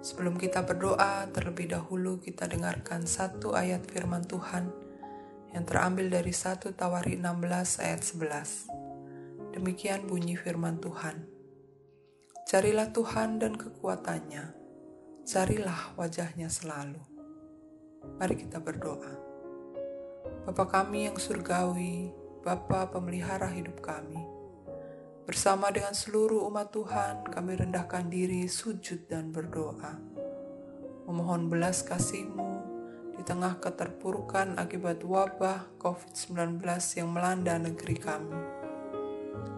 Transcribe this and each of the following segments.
sebelum kita berdoa, terlebih dahulu kita dengarkan satu ayat firman Tuhan yang terambil dari 1 Tawari 16 ayat 11. Demikian bunyi firman Tuhan. Carilah Tuhan dan kekuatannya, carilah wajahnya selalu. Mari kita berdoa. Bapa kami yang surgawi, Bapa pemelihara hidup kami, Bersama dengan seluruh umat Tuhan, kami rendahkan diri, sujud, dan berdoa. Memohon belas kasih-Mu di tengah keterpurukan akibat wabah COVID-19 yang melanda negeri kami.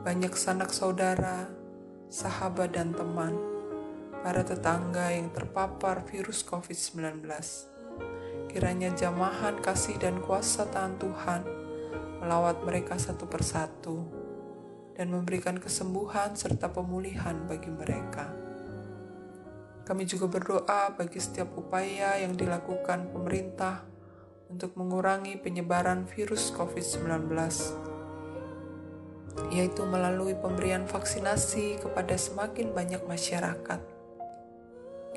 Banyak sanak saudara, sahabat, dan teman, para tetangga yang terpapar virus COVID-19. Kiranya jamahan kasih dan kuasa tangan Tuhan melawat mereka satu persatu dan memberikan kesembuhan serta pemulihan bagi mereka. Kami juga berdoa bagi setiap upaya yang dilakukan pemerintah untuk mengurangi penyebaran virus COVID-19, yaitu melalui pemberian vaksinasi kepada semakin banyak masyarakat.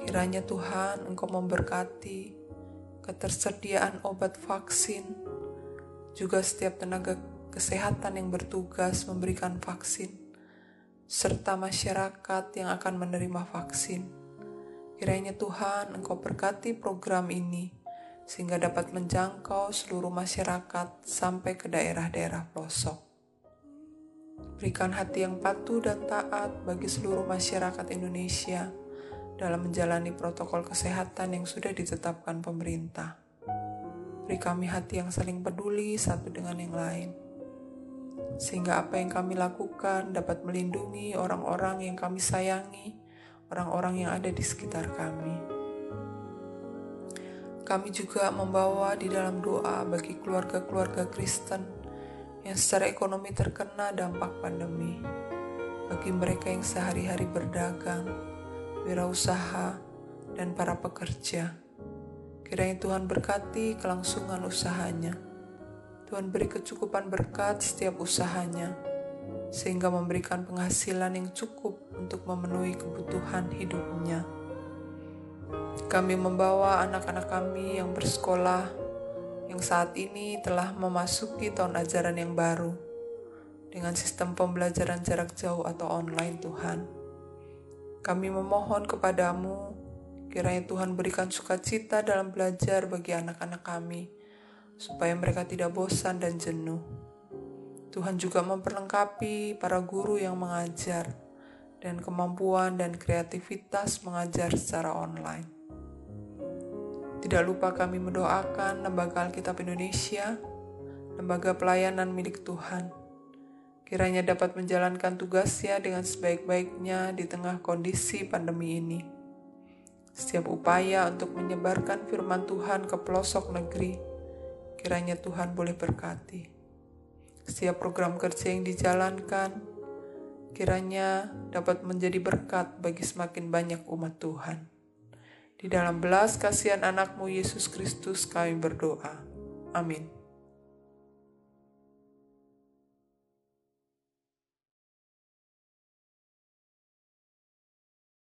Kiranya Tuhan Engkau memberkati ketersediaan obat vaksin, juga setiap tenaga kesehatan yang bertugas memberikan vaksin, serta masyarakat yang akan menerima vaksin. Kiranya Tuhan Engkau berkati program ini sehingga dapat menjangkau seluruh masyarakat sampai ke daerah-daerah pelosok. Berikan hati yang patuh dan taat bagi seluruh masyarakat Indonesia dalam menjalani protokol kesehatan yang sudah ditetapkan pemerintah. Beri kami hati yang saling peduli satu dengan yang lain sehingga apa yang kami lakukan dapat melindungi orang-orang yang kami sayangi, orang-orang yang ada di sekitar kami. Kami juga membawa di dalam doa bagi keluarga-keluarga Kristen yang secara ekonomi terkena dampak pandemi, bagi mereka yang sehari-hari berdagang, wirausaha, dan para pekerja. Kiranya Tuhan berkati kelangsungan usahanya Tuhan beri kecukupan berkat setiap usahanya, sehingga memberikan penghasilan yang cukup untuk memenuhi kebutuhan hidupnya. Kami membawa anak-anak kami yang bersekolah, yang saat ini telah memasuki tahun ajaran yang baru, dengan sistem pembelajaran jarak jauh atau online Tuhan. Kami memohon kepadamu, kiranya Tuhan berikan sukacita dalam belajar bagi anak-anak kami, supaya mereka tidak bosan dan jenuh. Tuhan juga memperlengkapi para guru yang mengajar dan kemampuan dan kreativitas mengajar secara online. Tidak lupa kami mendoakan Lembaga Alkitab Indonesia, lembaga pelayanan milik Tuhan. Kiranya dapat menjalankan tugasnya dengan sebaik-baiknya di tengah kondisi pandemi ini. Setiap upaya untuk menyebarkan firman Tuhan ke pelosok negeri Kiranya Tuhan boleh berkati. Setiap program kerja yang dijalankan, kiranya dapat menjadi berkat bagi semakin banyak umat Tuhan. Di dalam belas kasihan anakmu Yesus Kristus kami berdoa. Amin.